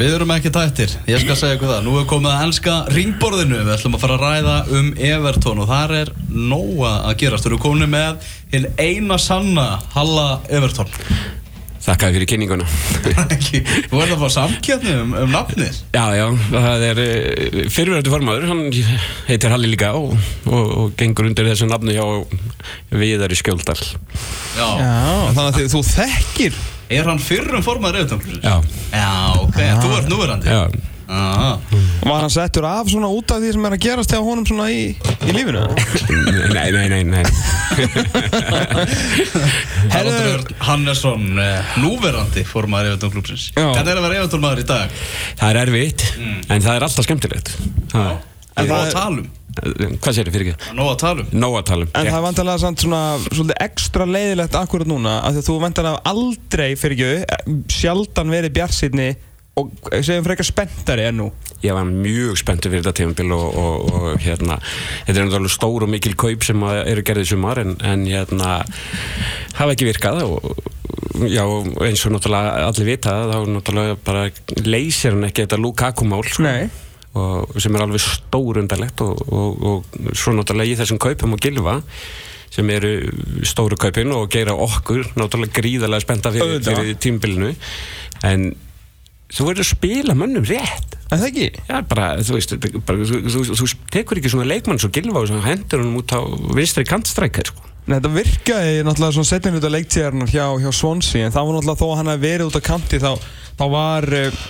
við erum ekki tættir, ég skal segja ykkur það. Nú er komið að enska ringborðinu. Við ætlum að fara að ræða um Everton Og þar er nóga að gerast. Við erum komin með hinn eina sanna Halla Everton. Þakkaði fyrir kynninguna. Þú ert að fá samkjöfni um, um nafnið. Já, já, það er uh, fyrirverðandi formaður, hann heitir Halli líka og, og, og gengur undir þessu nafnu hjá Viðari Skjóldal. Já. Já, þannig að þið, þú þekkir Er hann fyrrum formaður Everton? Já, Já, ok, þú ert núverandi. Já, Já, Var hann settur af svona út af því sem er að gerast hjá honum svona í, í lífinu? nei, nei, nei, nei. Haraldur Örn Hannesson eh, Núverandi formaður Everton klúpsins. Hvernig er að vera Everton maður í dag? Það er erfitt, en það er alltaf skemmtilegt. Það er nóg það að er- tala um Hvað sér þið fyrir ekki? Nóg að tala um Nóg að tala um En það er vantarlega samt svona svolítið ekstra leiðilegt akkurat núna af því að þú vantarlega aldrei fyrir ekki sjaldan verið bjartsýtni og segjum frekar spenntari en nú Ég var mjög spenntur fyrir þetta tímabil og, og, og hérna, þetta er náttúrulega stór og mikil kaup sem að eru gerðið sumar en, en hérna, hafa ekki virkað og já, eins og náttúrulega allir vita þá náttúrulega bara leysir hann ekki þetta Lukaku-mál sko. Nei. Og sem er alveg stór undarlegt og, og, og svo náttúrulega í þessum kaupum og gilfa sem eru stóru kaupin og gera okkur náttúrulega gríðarlega spennta fyrir, fyrir tímbilinu en þú verður að spila mönnum rétt En það ekki? Já, bara, þú veist, bara, þú, þú, þú, tekur ekki svona leikmann svo gilfa og hendur hann út á vinstri kantstrækjar, sko. Nei, þetta virkaði náttúrulega svona setjum hluta leiktíðarnar hjá, hjá Swansea en það var náttúrulega þó að hann hefði verið út á kanti þá, þá var uh,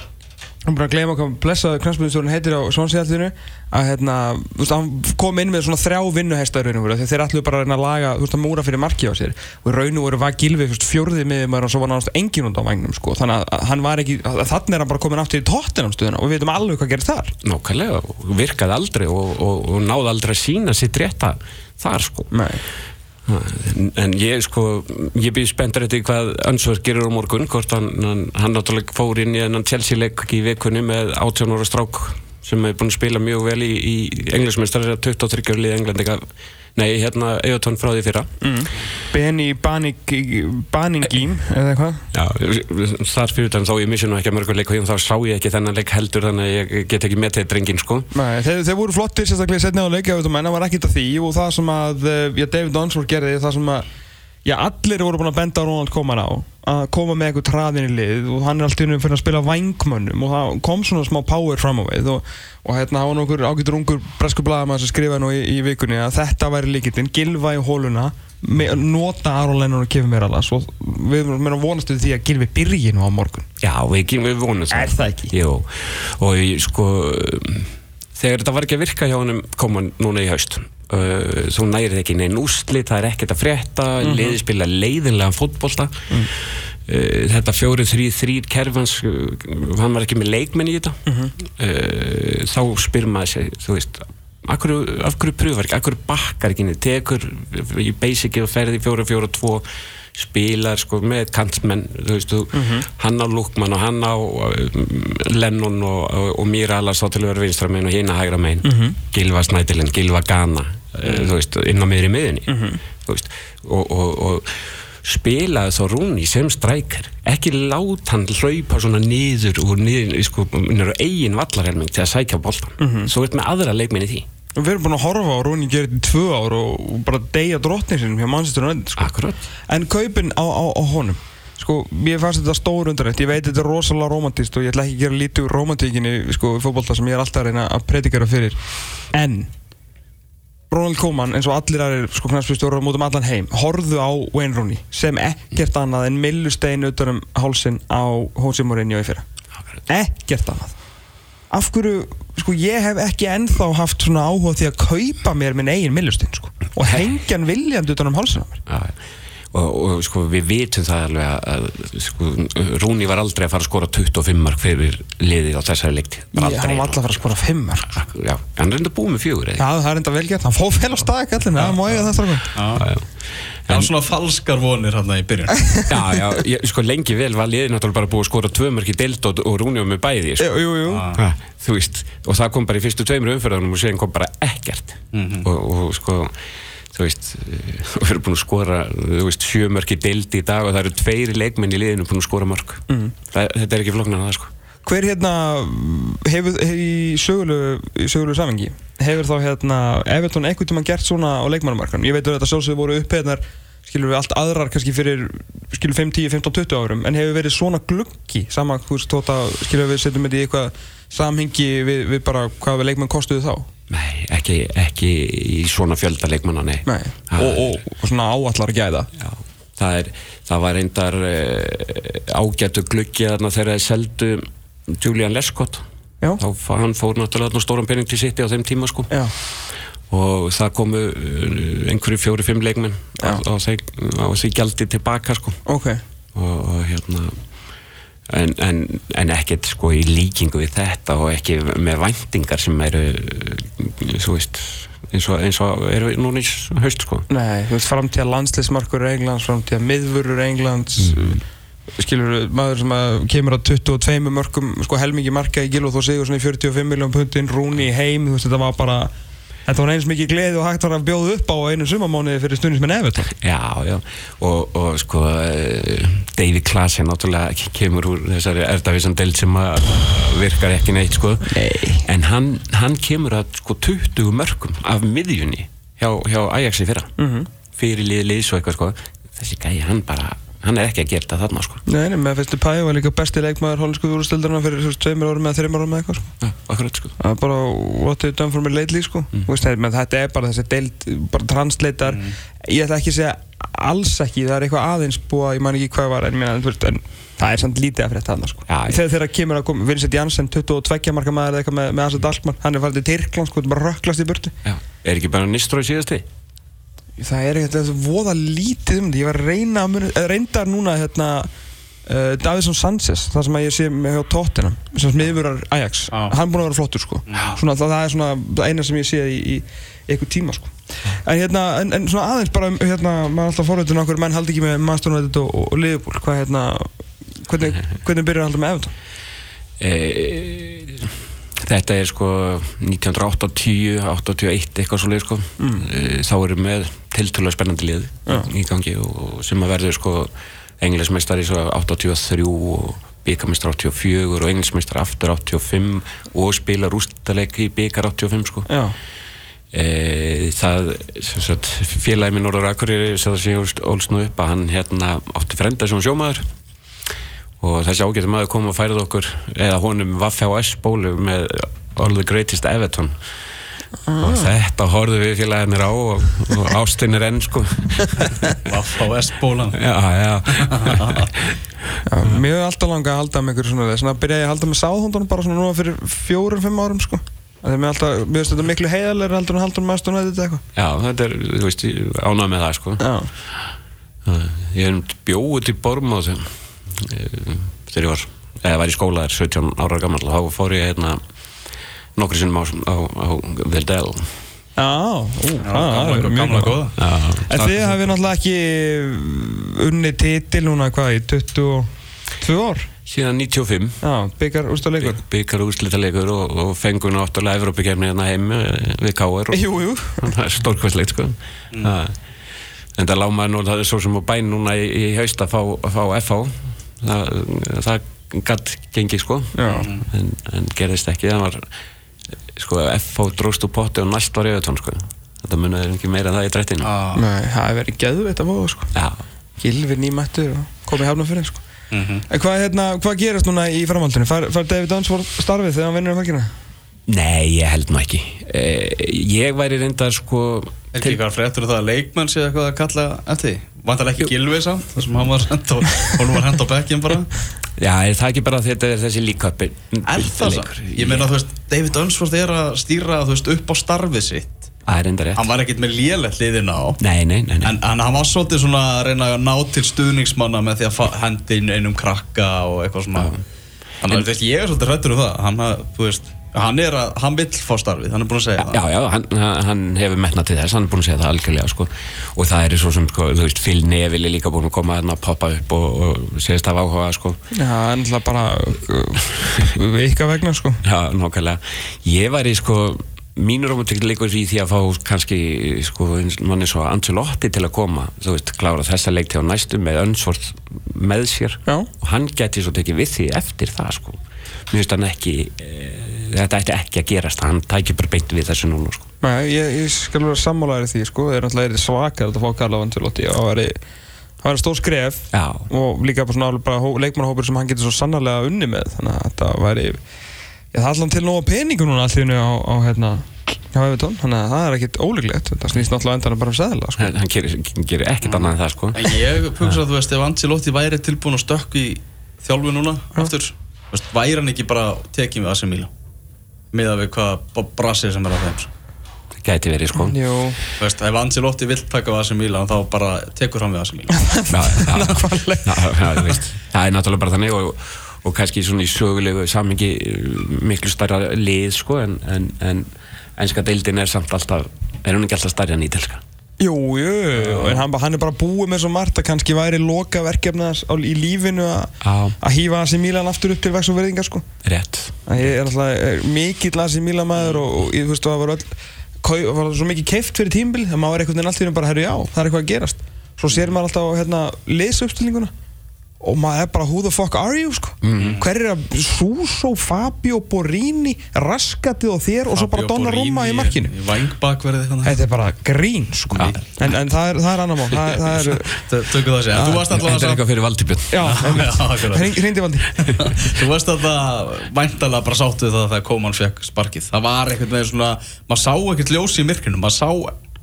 hann bara gleyma hvað blessaði knastbyrjumstjórun heitir á Swansea allinu að hérna, þú veist, hann kom inn með svona þrjá vinnuhesta í raun og veru þegar þeir ætluðu bara að reyna að laga, þú veist, að múra fyrir marki á sér og raun og veru var Gilvi fyrst fjórði miðjumæður og svo var náttúrulega engin út á vagnum sko, þannig að hann var ekki, þannig er hann bara komin aftur í tóttinam stuðuna og við veitum alveg hvað gerist þar Nákvæmlega, virkaði aldrei og, og, og náði aldrei að sína sitt rétta þar, sko. Nei. En, en ég, sko, ég býð spenntur eftir hvað Ansvar gerir á morgun, hvort hann, hann, hann náttúrulega fór inn í enn Chelsea-leik í vikunni með 18 ára strák sem hefur búin að spila mjög vel í, í englismestrar, 23 ára liði englendinga, nei, hérna, Egerton frá því fyrra. mm. Benny Baning- Baningím eða eitthvað Já, þar fyrir þann þó ég missi nú ekki að mörgur leik og þá sá ég ekki þennan leik heldur þannig að ég get ekki með þetta drengin sko Nei, þeir, þeir voru flottir sérstaklega setni á leikja en það var ekkert af því og það sem að eh, já, David Dunsford gerði það sem að já, allir voru búin að benda á Ronald Koeman á að koma með eitthvað traðin í lið og hann er alltaf innum fyrir að spila vængmönnum og það kom svona smá power fram á við og, og hérna var nokkur ágættur ungur bresku blaðamaður sem skrifaði nú í, í vikunni að þetta væri líkitinn, gilva í hóluna me, nota Aron Lennon og Kevin Meralas og við erum að vonast við því að gilvi byrji nú á morgun. Já, við, við vonum Er það. ekki? Jú, og ég, sko þegar þetta var ekki að virka hjá honum koma núna í haust uh, þú nærið ekki neinn úslit, það er ekkert að frétta mm. -hmm. liði spila leiðinlega fótbolta Mm. uh, þetta fjóri, þrý, þrýr kerfans uh, hann var ekki með leikmenn í þetta Mhm. uh, þá spyr maður sig, þú veist af hverju, af hverju pröfar ekki, af hverju bakkar ekki tekur í basici og ferði fjóra, fjóra, tvo spilar sko með kantsmenn veist, þú, hann á Lukman og hann á Lennon og, og, og Míra Alas þá til að vera vinstra megin og hinn að hægra megin Mhm. Gilva Snædilin, Gilva Gana þú veist, inn á miðri miðinni þú veist, og, og, og spilaði þá Rúni sem strækar ekki lát hann hlaupa svona niður og niður, sko, eigin vallarhelming til að sækja boltan Mhm. svo ert með aðra leikminni því. Við erum búin að horfa á Rúni gerði í tvö ár og bara deyja drottning sinum hjá Manchester United sko. En kaupin á, á, á honum. Sko, mér fannst þetta stór undarrætt Ég veit þetta er rosalega romantist og ég ætla ekki að gera lítið úr romantíkinni sko, í fótbolta sem ég er alltaf að reyna að predikera fyrir. En Ronald Koeman, eins og allir aðrir sko knæspistjórar mútum allan heim, horfðu á Wayne Rooney sem ekkert annað en millustein utan um hálsin á Jose Mourinho í fyrra. Ekkert annað. Af hverju, sko ég hef ekki ennþá haft svona áhuga því að kaupa mér minn eigin millustein sko og hengja hann viljandi utan um hálsin á mér og, og sko við vitum það alveg að, að sko, Rúni var aldrei að fara að skora 25 mark fyrir liðið á þessari leikti Ég, hann var alltaf að fara að skora fimmar Já, hann reynda búið með fjögur eða Já, það er enda vel gert, hann fóð fel á það má eiga það strákum Já, já. Það var svona falskar vonir hann í byrjun. Já, já, ég, sko lengi vel var liðið náttúrulega bara búið að skora tvö mörk í deild og, og Rúni var með bæði sko. Jú, jú, jú. Ha, þú veist, og það kom bara í fyrstu tveimur umferðunum og síðan kom bara ekkert. Og, og sko þú veist, eh, við erum búin að skora þú veist, sjö mörk í dag og það eru tveiri leikmenn í liðinu búin að skora mörk. Mhm. það, þetta er ekki floknar það sko. Hver hérna hefur, hefur í sögulegu, samengi hefur þá hérna Everton einhvern tímann gert svona á leikmannumarkanum ég veit að þetta sjálfsögðu voru uppheðnar skilur við allt aðrar kannski fyrir skilur 5, 10, 15, 20 árum en hefur verið svona gluggi sama þú veist tóta skilur við setjum þetta í eitthvað samhengi við, við bara hvað við leikmann kostuðu þá Nei, ekki, ekki í svona fjölda leikmanna, nei. Nei. Og, og, og svona áallar gæða Já, það, er, það var reyndar uh, ágættu gluggi þarna þegar þeir seldu Julian Lescott. Já. Þá, hann fór náttúrulega þarna stóran pening til sitt á þeim tíma, sko. Já, Og það komu uh, einhverju fjóri-fimm leikmenn á, á, þeir, á því gjaldi tilbaka, sko. ok og, og hérna en, en, en ekkert sko í líkingu við þetta og ekki með væntingar sem eru þú veist eins og, eins og eru núna í haust sko. Nei, þú veist framtíða landsliðsmarkur Englands, framtíða miðvörur Englands. Skilur maður sem að kemur að 22 mörgum sko helmingi marka í gil og þó sigur svona í 45 miljón punktinn, Rúni í heim þú veist þetta var bara þetta var eins mikið gleði og hægt var að bjóða upp á einu sumamániði fyrir stundins með Everton já, já, og, og sko eh, David Klaas er náttúrulega kemur úr þessari erdavísan deild sem að virkar ekki neitt sko Nei. en hann, hann kemur að sko 20 mörgum af miðjunni hjá, hjá Ajaxi fyrra mm Mhm. -hmm. fyrir liði liðs og eitthvað sko þessi gæi, hann bara, hann er ekki að gera þetta þarna sko Nei, nei, með fyrstu pæði var líka besti leikmaður hollensku úrstildarna fyrir veist, tveimur árum eða þreimur árum eða eitthvað sko. já, akkurat sko það er bara what they've done for me lately sko. mm. veist, það, menn þetta er bara þessi deild bara translator ég ætla ekki að segja alls ekki, það er eitthvað aðeins búa ég man ekki hvað var en, meina, þú veist, en það er samt lítið að frétta þarna sko. Já, þegar þeirra kemur að koma Vincent Janssen 22 marka maður eða eitthvað með, með Asa Dalkmann hann er farið til Tyrkland sko, þetta bara rökklast í burtu Já, er ekki bara Nistrói síðasti? Það er eitthvað voða lítið um þetta ég var að reyna að muni, eða reyndar núna hérna uh, Davison Sanchez það sem að ég sé með hjá Tottenham sem smiðurar Ajax, Já. hann er búinn að vera flottur sko. Svona, það, það er svona það eina sem ég sé í, í eitthvað tíma sko. En hérna, en, en svona aðeins bara um, hérna, maður er alltaf forveitin okkur, menn haldi ekki með Master United og, og, og Liverpool, hvað hérna hvernig, hvernig byrjar halda með Everton? E, þetta er sko 1980, 81 eitthvað svo leið sko mm. þá erum við tiltölulega spennandi lið Já. í gangi og sem að verður sko englismestari svo 83 og byggamestar 84 og englismestar aftur 85 og spilar úrstaleik í byggar 85 sko Já, e, það sem sagt, félagi minn Norður Akureyri sem það sé ólst- ólst nú upp að hann hérna átti frenda sem sjómaður og þessi ágættum maður kom og færið okkur eða honum Vaff-HS bólu með All the Greatest Everton. Og þetta horfðum við félagarnir á og, og ástinn er enn sko. Vaff á S-bólan já, já. Já mér hefur alltaf langað að halda með ykkur svona svona byrjaði ég að halda með sáðhundunum bara svona núna fyrir fjórum, fimm árum sko. Mér alltaf, mér finnst þetta miklu heiðarlega heldur en haldur Master United eitthvað. Já, þetta er, þú veist, ánæg með það sko. Já, ég hef bjóð til Bormóð þegar ég var eða var í skóla þar 17 ára gammal og þá fór ég hérna nokkru sinnum á, á, á Vildel já, það er mjög góð En þið hafið náttúrulega ekki unni titil núna hvað í 22 ár? Síðan 95 Já, byggar úrstæðleikur byggar úrslitaleikur og, og fengur náttúrulega Evrópikefni hérna heim eh, við K.R. og Jú, jú. Það er stórkvæslegt sko. Mm. en það lág maður nú það er svo sem á bæn núna í, í haust að fá, fá FH það, það gatt gengið sko en, en gerðist ekki það var sko FH dróst úr potti og næst var Evertón sko þetta munið ekki meira en það í drættinu Ah. Nei, það hefur verið geðveitt að fóða sko já, Gilvi nýmættur og komið hafna fyrir sko Mhm. En hvað, hérna, hvað gerast núna í framhaldinu? Far, far David Dunsford starfið þegar hann vinnur um helgina? nei ég held nú ekki eh, ég væri reyndar sko Er ekki eitthvað fréttur um það að leikmenn sé eitthvað að kalla eftir því? Vantar ekki Gilvi samt, þar sem hann var hend og hún var hend á bekkinn bara. Já, er það ekki bara þetta er þessi líköpi Er það samt? Ég meina, þú veist, David Dunsford er að stýra, þú veist, upp á starfið sitt. Það er reyndar rétt. Hann var ekkert með lélegt liðina á nei, nei, nei, nei. En, en hann var svolítið svona að reyna að ná til stuðningsmanna með því að henda inn einum krakka og eitthvað svona. Þannig að þú veist, ég er svolítið hrættur um það. Hann, að, þú veist, hann er að, hann vill fá starfið, hann er búin að segja Já, já, hann, hann hefur metnað til þess, hann er búin að segja það algjörlega sko. og það er svo sem, sko, þú veist, Phil Neville er líka búin að koma hérna að poppa upp og, og segist af áhuga, sko. Já, en alltaf bara uh, vika vegna sko. Já, nákvæmlega. Ég væri, sko, mínur romantik leikur í því að fá kannski, sko, eins- manni svo Ancelotti til að koma, þú veist, klára þessa leik til á næstu með önnsvort með sér. Já. og hann geti svo tekið við því eftir það, sko. Mér finnst hann ekki e, þetta ætti ekki að gerast hann tækir bara beint við þessu núna sko. Nei, ég, ég skal vera sammálaður í því sko, það er náttúrulega svakar að fá Karla Vantilotti og það það væri stór skref Já. og líka bara bara hó- leikmannahópur sem hann getur svo sannarlega unni með þannig að þetta væri ég það er allan til nóga peningur núna allir á, á hérna Evertón, þannig að það er ekkit ólíklegt þetta snýst náttúrulega endan bara um seðla sko. hann, hann gerir, gerir ekkert annað en það sko. En ég hugsa að þú veist, ef Ancelotti væri tilbúin að stökk í þjálfu núna aftur, þú veist, væri hann ekki bara tekið við AC Milan miða við hvað brassið sem er á þeim sko. það gæti verið sko. Þú veist, ef Ancelotti vill taka AC Milan þá bara tekur hann við þú veist, það er náttúrulega bara þannig og, og kannski svona í sögulegu samingi miklu stærra lið sko, en, en, en enska deildin er samt alltaf er hún ekki alltaf stærri en ítalska jú, jú, en hann, hann er bara búið með svo margt að kannski væri loka verkefnas í lífinu að hýfa AC Milan aftur upp til vex og verðingar sko. Rétt. Að ég er alltaf mikill AC Milan maður og, og ég þú veist það var öll kau, var svo mikið keift fyrir tímbil að maður er einhvern veginn allt í einu bara herru já, það er eitthvað að gerast. Svo sér maður alltaf hérna liðsauppstillinguna og maður er bara who the fuck are you sko? Hver er að Suso, Fabio, Borini raskatið og þér og svo bara Donnarumma í markinu? eitthvað þetta er bara grín sko. Já. en, en það er, það er annar mál. Það, það er, Tökum það varst alltaf þetta er að eitthvað fyrir Valdibjörn já, Já, akkurat. hrindi valdi. Þú að það væntalega bara sáttu það þegar Koman fekk sparkið. Það var einhvern veginn svona, maður sá ekkert ljós í myrkrinu. Maður sá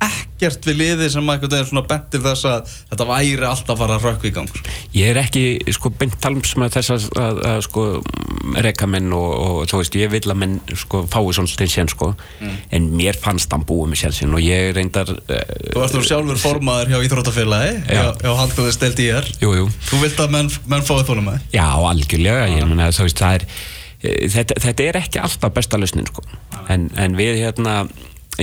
ekkert við liði sem einhvern veginn svona bentir þess að Þetta væri alltaf að fara að rökku í gang. Ég er ekki sko beint talms með þess að, að, að sko reka menn og, og þú veist ég vil að menn sko fái svona til sén sko. En mér fannst hann búið með sénsinn og ég reyndar uh, Þú ert þú sjálfur formaður hjá Íþróttafélagi Já. hjá Handkvæði stelt í er. Jú, jú, Þú vilt að menn, menn fái þólum með já algjörlega ég meina þú veist það er eh, þetta, þetta er ekki alltaf besta lausnin sko. En, en við hérna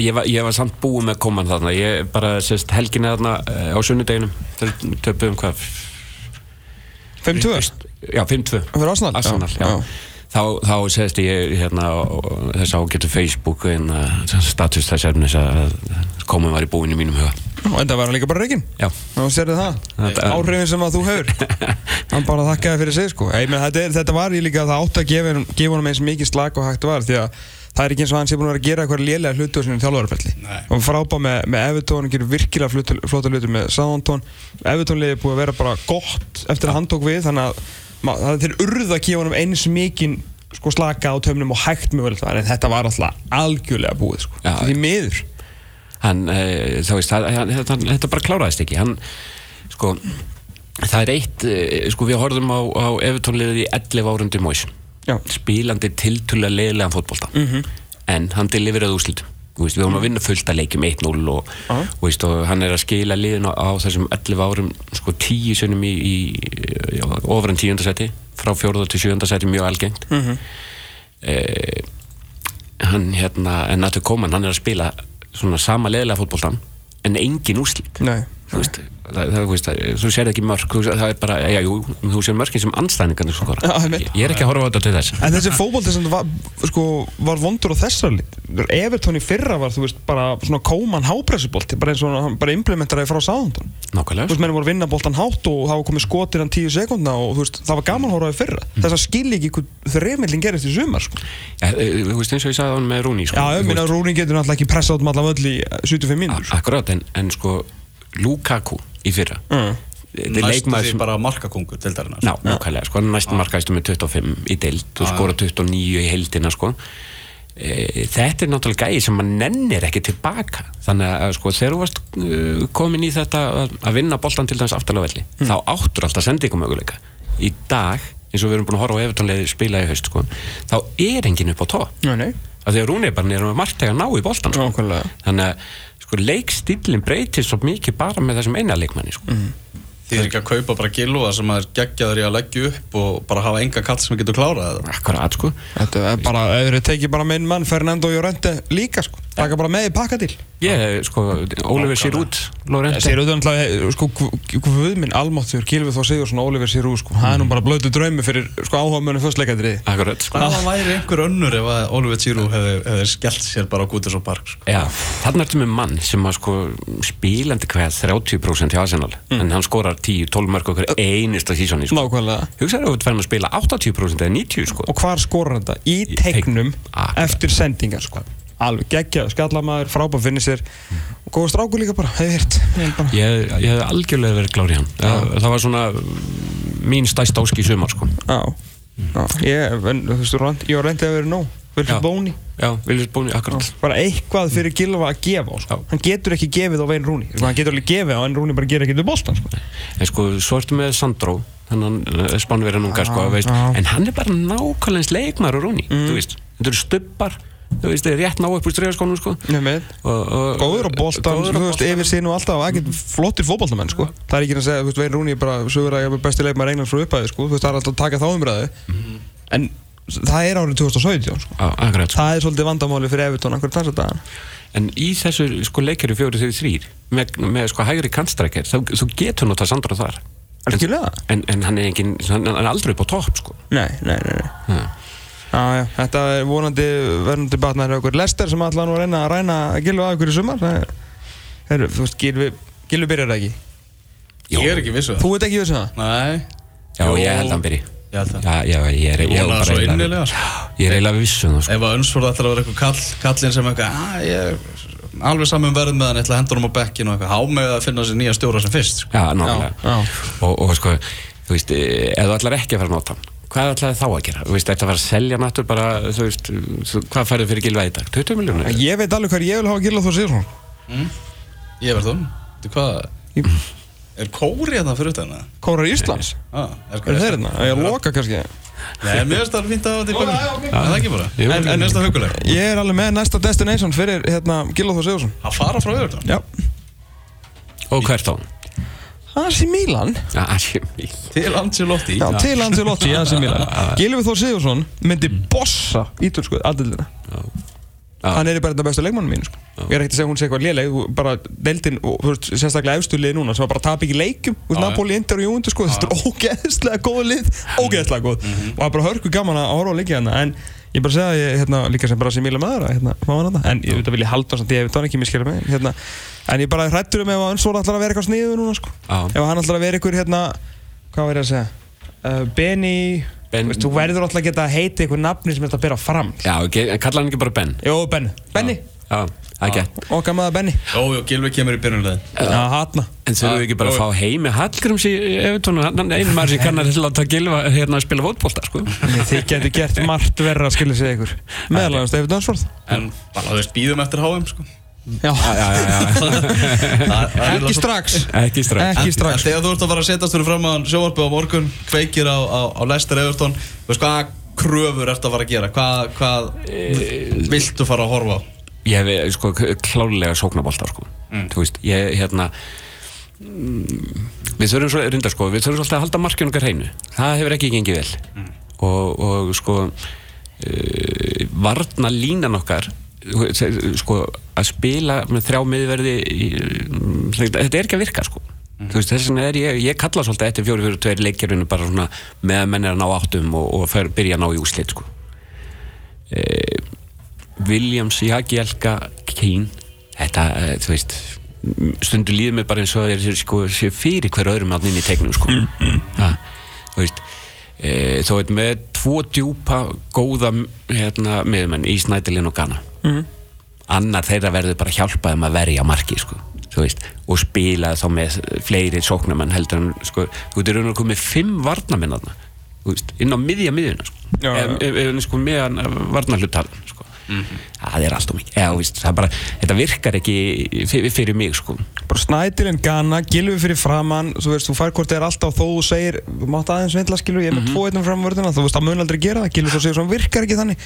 ég var, ég var samt búið með koman þarna. Ég bara sérst helginni þarna eh, á sunnudeginum. Töpuðum hvað? 5-2 já 5-2 Fyrir Arsenal? Arsenal, Já, já. Þá, þá segist ég hérna þess ágættu Facebook en, uh, status þess efnis að komin var í búinu mínum huga. Og enda var hann líka bara reygin Já, og sérðu það, Þetta- áhrifin sem að þú hefur. Hann bara þakkaði fyrir sig sko. Ei, menn, þetta, þetta var ég líka að það átti að gefa, gefa honum eins mikið slag og hægt var því að það er ekki eins og hann sé búin að gera eitthvað lélega hlutu á sinni þjálfarferðli Nei. og frábá með, með Evertón, hann gerir virkilega flutta, flotta hluti með Southampton. Evertón liði búið að vera bara gott eftir að hann tók við þannig að það er til urð að gefa honum eins mikið sko slaka á tömnum og hægt mjög vel en þetta var alltaf algjörlega búið sko. Já, því miður. Hann, þá veist, það, hann, þetta, þetta bara kláraðist ekki. Hann, sko það er eitt, uh, sko við horfðum á, á Evertónliðið í 11 árundi Móis Já. spílandi tiltulega leiðilegan fótbolta -hmm. en hann deliveraði veist, við vorum að vinna fullt að leikjum 1-0 og, Já. og, veist, og hann er að skila liðin á, á þessum 11 árum sko 10 sunnum í, í, í ofar en 10. seti frá 4. til 7. seti mjög algengt mm -hmm. hann hérna en Nattur Koman, hann er að spila svona sama leðilega fótboltan en engin úrslit Nei. Þú veist, það, það, þú veist, það, þú sér ekki mörk þú, það er bara, já, jú, þú sér mörkin sem anstæðningarnir skora. Ég, ég er ekki að horfa á þetta til þess. En þessi fótbolti sem var, sko, var vondur á þessar lit Evertón í fyrra var, þú veist, bara svona kóman hápressubolti bara eins og hann bara implementaraði frá sáðundun Þú nákvæmlega veist, menn voru að vinna boltan hátt og það var komið skot innan 10 sekundna og þú veist, það var gaman að horfa á því fyrra. Þess að skilja ekki hvað þreymillin gerist í sumar, sko. Ja, eh, þú veist eins og ég sagði hann með Rúni sko, Já, ég Þú minna veist, að Rúni getur náttúrulega ekki pressa át um alla völl í 75 mínútur, sko Lukaku í fyrra Mm. Næstu því sem bara markakongur til dærina Ná, nákvæmlega, sko, er næstum markaðistu með 25 í deild og skora 29 í heildina, sko. E, þetta er náttúrulega gæði sem maður nennir ekki tilbaka. Þannig að, sko, þegar þú varst uh, komin í þetta að, að vinna boltan til dæmis aftalega velli, þá áttur alltaf sendingumöguleika. Í dag, eins og við erum búin að horfa á Evertónlega spila í haust, sko, þá er enginn upp á tó. Nei, nei, Af því að Rúneibarn er með margt að ná í boltan, sko. nákvæmlega Þannig að, sko, leikstílinn breytist svo mikið bara með þessum eina leikmanni, sko. Þið er ekki að kaupa bara gilúa sem að er geggjaður í að leggja upp og bara hafa enga kall sem getur klárað það. Akkurat, sko. Þetta er bara, þið tekið bara minn mann Fernando Llorente líka, sko. Taka bara með í pakkadíl. Ég, sko, Oliver Giroud Lorente Sér auðvitað náttúrulega, sko, hvað minn almáttur, Gilvið Þór Sigursson og Oliver Sirú, sko, það er nú bara blötu draumi fyrir, sko, áhuga mönum fyrstleikandriði. Akkurat, sko. Hvaða væri einhver önnur ef að Oliver Giroud hefði, hefði skellt sér bara á Guterres og Park sko? Já, þarna ertu með mann sem að sko spílandi hvað 30% hjá Arsenal en hann skorar 10-12 mörg okkur einista sísoni sko. Nákvæmlega. Hugsaðu að þú færðum að spila 80% eða 90 sko Og hvar skorar þetta? Í teiknum. Akkurat. eftir sendingar, sko. Alveg geggja, skallamaður, frábær finnir sér og góða stráku líka bara, hefði hirt. Ég, ég hef algjörlega verið glár í hann það, það var svona mm, mín stæst áski í sumar sko Já, já, ég, en, þú veist, ég var reyndið að vera nóg. Vilfið Já. Bóni. Já, viljast búin akkurat Bara eitthvað fyrir Gilva að gefa á, sko. Hann getur ekki gefið á Vein Rúni. Sko, hann getur alveg gefið á, en Rúni bara gerir ekki til bóltan, sko. En sko, svo ertu með Sandro þannig að spánverðin unga sko, en hann er bara nákvæmlega eins leikmar og Rúni, Mm. þú veist þetta eru stubbar, þú veist, þeir eru rétt ná upp úr stregaskónum sko Nei, með. og, og, Góður á á þú veist, yfir sín og alltaf, það er ekki flottir fótballtamenn, sko. Það er ekki að segja, Vein Rúni er bara er það er alltaf. En það er árið 2017, sko. Já, akkurat sko. Það er svolítið vandamáli fyrir Evertón, akkur þess að dagana. En í þessu sko leikjari fjóri þegar þrýr með, með sko hægri kantstrækir þá, þá getur nota Sandro þar Algjörlega? en, en hann er engin, hann er aldrei upp á topp sko Nei, nei, nei, nei. Ha. Já, já, þetta er vonandi verðandi batnar hjá okkur Lester sem ætla nú að reyna að ræna Gilvi að okkur í sumar Það er, heru, þú veist, Gilvi, Gilvi byrjar það ekki Ég er ekki vissu Þú veit ekki vissu það? Nei, Já, Jú. ég held að hann byrji það Já, já, ég er Ég ég vona það bara svo eiginlega- innilega sko. Ég er eiginlega viss um það sko Ef að Önsfjörð ætlar að vera eitthvað kall, kallinn sem eitthvað "Ah, Ég er alveg saman verð með hann, ég ætla að henda honum á bekkinu og eitthvað Há með að finna sér nýja stjóra sem fyrst sko. Já, nákvæmlega Já, já. og, og sko, þú veist, eh, ef þú ætlar ekki að fara að nota hann hvað ætlaði þá að gera? Þú veist, þetta var að selja náttúr bara, þú veist, þú- hvað færðu fyrir gilvæði í dag? 20 miljónur? Ég veit alveg hvað ég vil hafa Gilvi Þór Sigursson Ég verð þú Þú hvað Er kóri hérna fyrir utan það? Kórar Íslands. Ah, Er þeir hérna? Ég loka kannski. Nei, mér finnst það fínt að hafa þetta bækun Það er ekki bara? Jú. En en það huguleg Ég er alveg með næsta destination fyrir hérna Gilvi Þór Sigursson Að fara frá auðvitað Já. Og hvert á? Hans í Mílan Já, Asjum Til Ancelotti. Já, til Ancelotti, Hans í Mílan Gilvi Þór Sigursson myndi bossa ítölsku aðdildina Hann er bara þetta bestu leikmannum mín sko. Ég er ekkert að segja að hún sé eitthvað léleg bara og, veist, sérstaklega efstu lið núna sem bara tap ekki Já, já. Napoli, Inter og Júndur sko, þetta er ógeðslega góð lið ógeðslega góð. Og það er bara hörku gaman að horfa á leikja hérna en ég bara segja að ég, hérna, líka sem bara sem Míla maður að, hérna, fá hann þarna. en ég veit að vilja halda samt, ég veit hann ekki miskera mig hérna, en ég bara hrættur um ef að Önsvóla ætlar að vera eitthvað sniðu núna sko. Ef hann ætlar að vera eitthvað hérna hvað var ég að segja? Uh, Benny Ben- Veist, þú verður alltaf að geta að heita eitthvað nafni sem þetta bera fram. Já, en kalla hann ekki bara Ben? Jó, Benny Benny, Já, það er gett okkar maður Benny. Jó, jó, Gilvi kemur í byrjunlega Já, hatna En þurfum við ekki bara að fá heimi Hallgríms í Evertón hann er einu maður sem kann að láta gilva hérna að spila fótbolta, sko. Þið getur gert margt verra að skilja sig ykkur. Meðalagast David Dunsworth En bara, þú veist, býðum eftir HM sko Já, Já, já, ekki strax. Ekki strax. En, þegar þú ert að fara að setjast fyrir fram að sjóarpið á morgun kveikir á, á, á Lester Everton þú veist hvað kröfur ert að fara að gera? Hvað, hvað viltu fara að horfa á? Ég hef sko klálega sóknabolta sko. Þú veist, ég hérna mm, Við þurfum svo, reyndar sko Við þurfum svolítið að halda markinu okkar hreinu. Það hefur ekki gengið vel. Og, og sko uh, Varna línan okkar þú sko að spila með þrjá miðverði í, mm, þetta er ekki að virka sko. Þú veist, þess vegna er ég, ég kalla svolítið eftir fjóri fyrir tveir leikjarinu bara svona með að menn er að ná áttum og, og fer, byrja að ná í úslit sko. Eh, Williams, Jagielka, Keane þetta, eh, þú veist stundu líður mig bara eins og þeir sko, sé fyrir hver öðrum áttin inn í teiknum sko. ha, þú veist e, þó er með tvo djúpa góða hérna, miðumenn í Snædilin og Ghana annar þeirra verður bara hjálpað um að verja marki sko, þú veist, og spila þá með fleiri sóknarmenn heldur en sko, þú veit, er raun og komið fimm varnamenn þarna, þú veist, inn á miðja miðjuna sko, ef sko meðan varnarhlutalun sko. það er allt og mikið. Eða, þetta virkar ekki fyrir, fyrir mig sko. Bara snætilinn Ghana, Gilvi fyrir framann Þú veist, þú fær hvort það er alltaf þó þú segir mátt aðeins vindla skilu, ég er með tvo einnum framvörðina Þú veist, það mun aldrei gera það Gilvi svo segir svona virkar ekki þannig.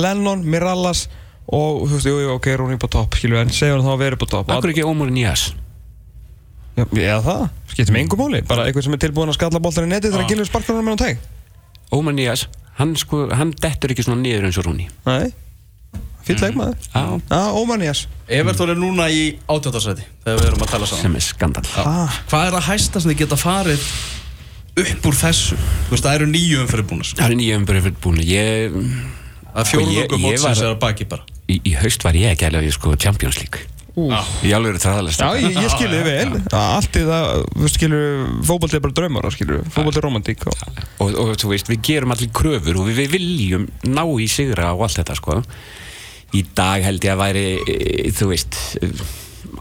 Lennon, Mirallas og þú veist, jú, jú, ok, Rúni upp á topp skilu, en segja hann þá að vera upp á topp. Akkur ekki Ómar Nías? Já, eða það, skiptir með engum móli Bara eitthvað sem er tilbúin að skalla boltan í netið þegar Gilvi sparkar hann með hann teg Ómar Nías, hann sko, hann dettur ekki svona niður eins og Rúni. Nei, fýll leikmaður. Já, Já, Ómannías Evertón er núna í átjóttarsæti þegar við erum að tala saman. Sem er skandal Ah. Hvað er að hæsta sem þið geta farið upp úr þessu? Þú veist, það eru nýju umfyrir búin Það er nýja umbyrði fyrir búin Ég, er Ég- ég var- er í, í haust var ég ekki alveg sko Champions League. Já. Í alveg þræðalist Já, ég, ég skilði þið vel. Allt í það, þú skilur Fótbolti er bara draumar, skilur Fótbolti er romantík og... og, og þú veist, við gerum allir kröfur og við, við viljum ná í sigra og allt þetta sko. Í dag held ég að væri e, þú veist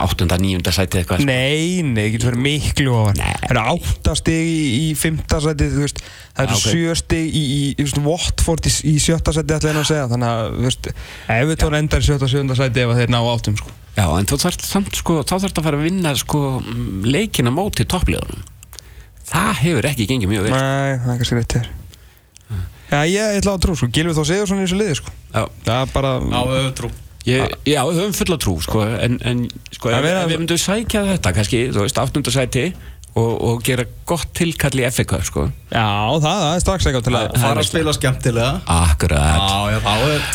áttunda, níunda sæti eitthvað sko. Nei, nei, það getur verið miklu ofar. Nei. Það eru átta stig í, í fymta veist, Það eru Já, ok. sjö stig í, í, Watford í, í sjötta seti ætla ég nú að segja. Þannig að, þú veist, ef við tóra endar í sjötta og sjötta seti ef að þeir ná áttum sko. Já, en þú þarft samt sko, þá þarft að fara að vinna sko leikina móti toppliðunum. Það hefur ekki gengið mjög vel. Nei, það er kannski rétt þér Já, ég ætla að trú, sko, Gilvi þó segur svona í þessu liði sko. Já, Það er bara Já, við höfum trú ég, já við höfum fulla trú sko, en, en sko, Það ef, við myndum sækja þetta kannski, þú veist, áttunda sæti og, og gera gott tilkall í FA Cup sko. Já, það, það er strax eitthvað til að fara að spila skemmtilega. Akkurat. Já, já, þá er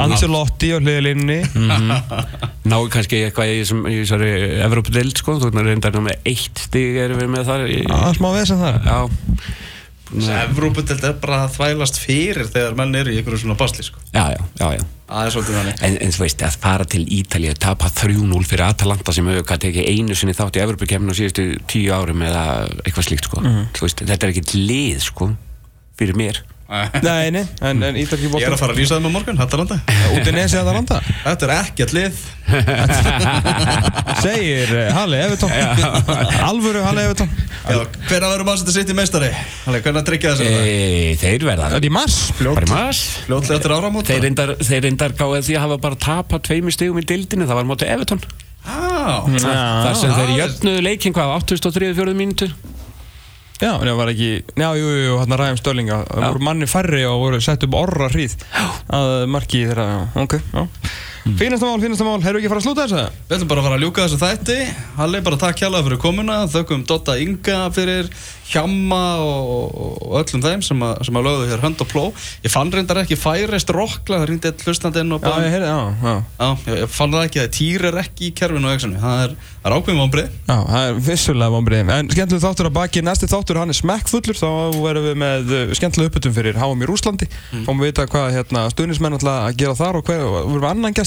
Ancelotti á hliðlinni náu kannski eitthvað í, þessari Evrópudeld sko, þú veist, reyndar með eitt stig erum við með þar í, Það er smá vesen þar. Já Evrópudelt er bara að þvælast fyrir þegar menn eru í einhverju svona basli sko. Já, já, já, já. Það er svolítið þannig. En, en þú veist, að fara til Ítalið tapa 3-0 fyrir Atalanta sem kannski ekki einu sinni þátt í Evropakefninu á síðustu tíu árum eða eitthvað slíkt sko. Þú veist, þetta er ekkert lið sko, fyrir mér Nei, nei, en, en ítalski Ég er að fara að lýsa þeim á morgun, að það landa Þetta er ekkert lið. Segir uh, Halli Evertón Alvöru Halli Evertón Hvernig verður maður að setja í meistari? Halli, hvernig að tryggja þessu? e, Þeir verða. Það er í mars. Fljótlega. eftir áramót Þeir reyndar, þeir reyndar gáði því að hafa bara tapa tveimur stigum í dildinu, það var mótið Everton. Já, þar sem já, þeir jöfnuðu leikinn hvað, 83-4 mínútu Já, en það var ekki Já, jú, jú, jú, hann ræðum Störlinga Það voru manni færri og voru sett upp orra hríð að marki þeirra, ok, já Fínasta mál, fínasta mál, hefur ekki farað að slúta þessu? Við ætlum bara að fara að ljúka þessu þætti. Halli, bara takk hjálpa fyrir komuna. Þökkum Dotta Inga fyrir Hjamma og, og öllum þeim sem að, sem að lögðu hér hönd og pló. Ég fann reyndar ekki færist rockla Það ringdi eitt hlustandinn og Já, bara ég heyrði, já, já. Já, ég, ég fann það ekki. Að týr er ekki í kerfinu og exinu Það er, það er ákveðum vonbrið Já, það er vissulega vonbreiðin En skemmtileg þáttur að baki, næsti þáttur hann er smekkfullur. Þá verðum við með uh, skemmtileg uppbytun fyrir HM í Rúslandi mm.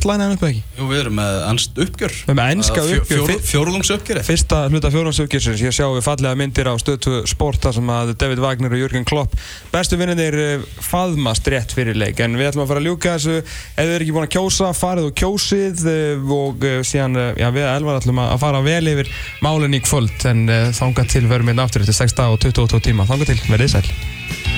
Að læna hann upp eða ekki? Jú, við erum með ennst uppgjör. Við erum með enska Fjó- uppgjör, fyr- Fjórðungsuppgjör Fyrsta hluta fjórhansuggisins, ég sjá við fallega myndir á stöðtu sporta sem að David Wagner og Jürgen Klopp bestu vinninir faðmast rétt fyrir leik. En við ætlum að fara að ljúka þessu. Ef þið eru ekki búin að kjósa, farið og kjósið eh, og eh, síðan, eh, já við elvar ætlum að fara vel yfir málinn í kvöld. En þanga til verum við eftir 6 dag og 22 tíma, þanga til, verðið sæl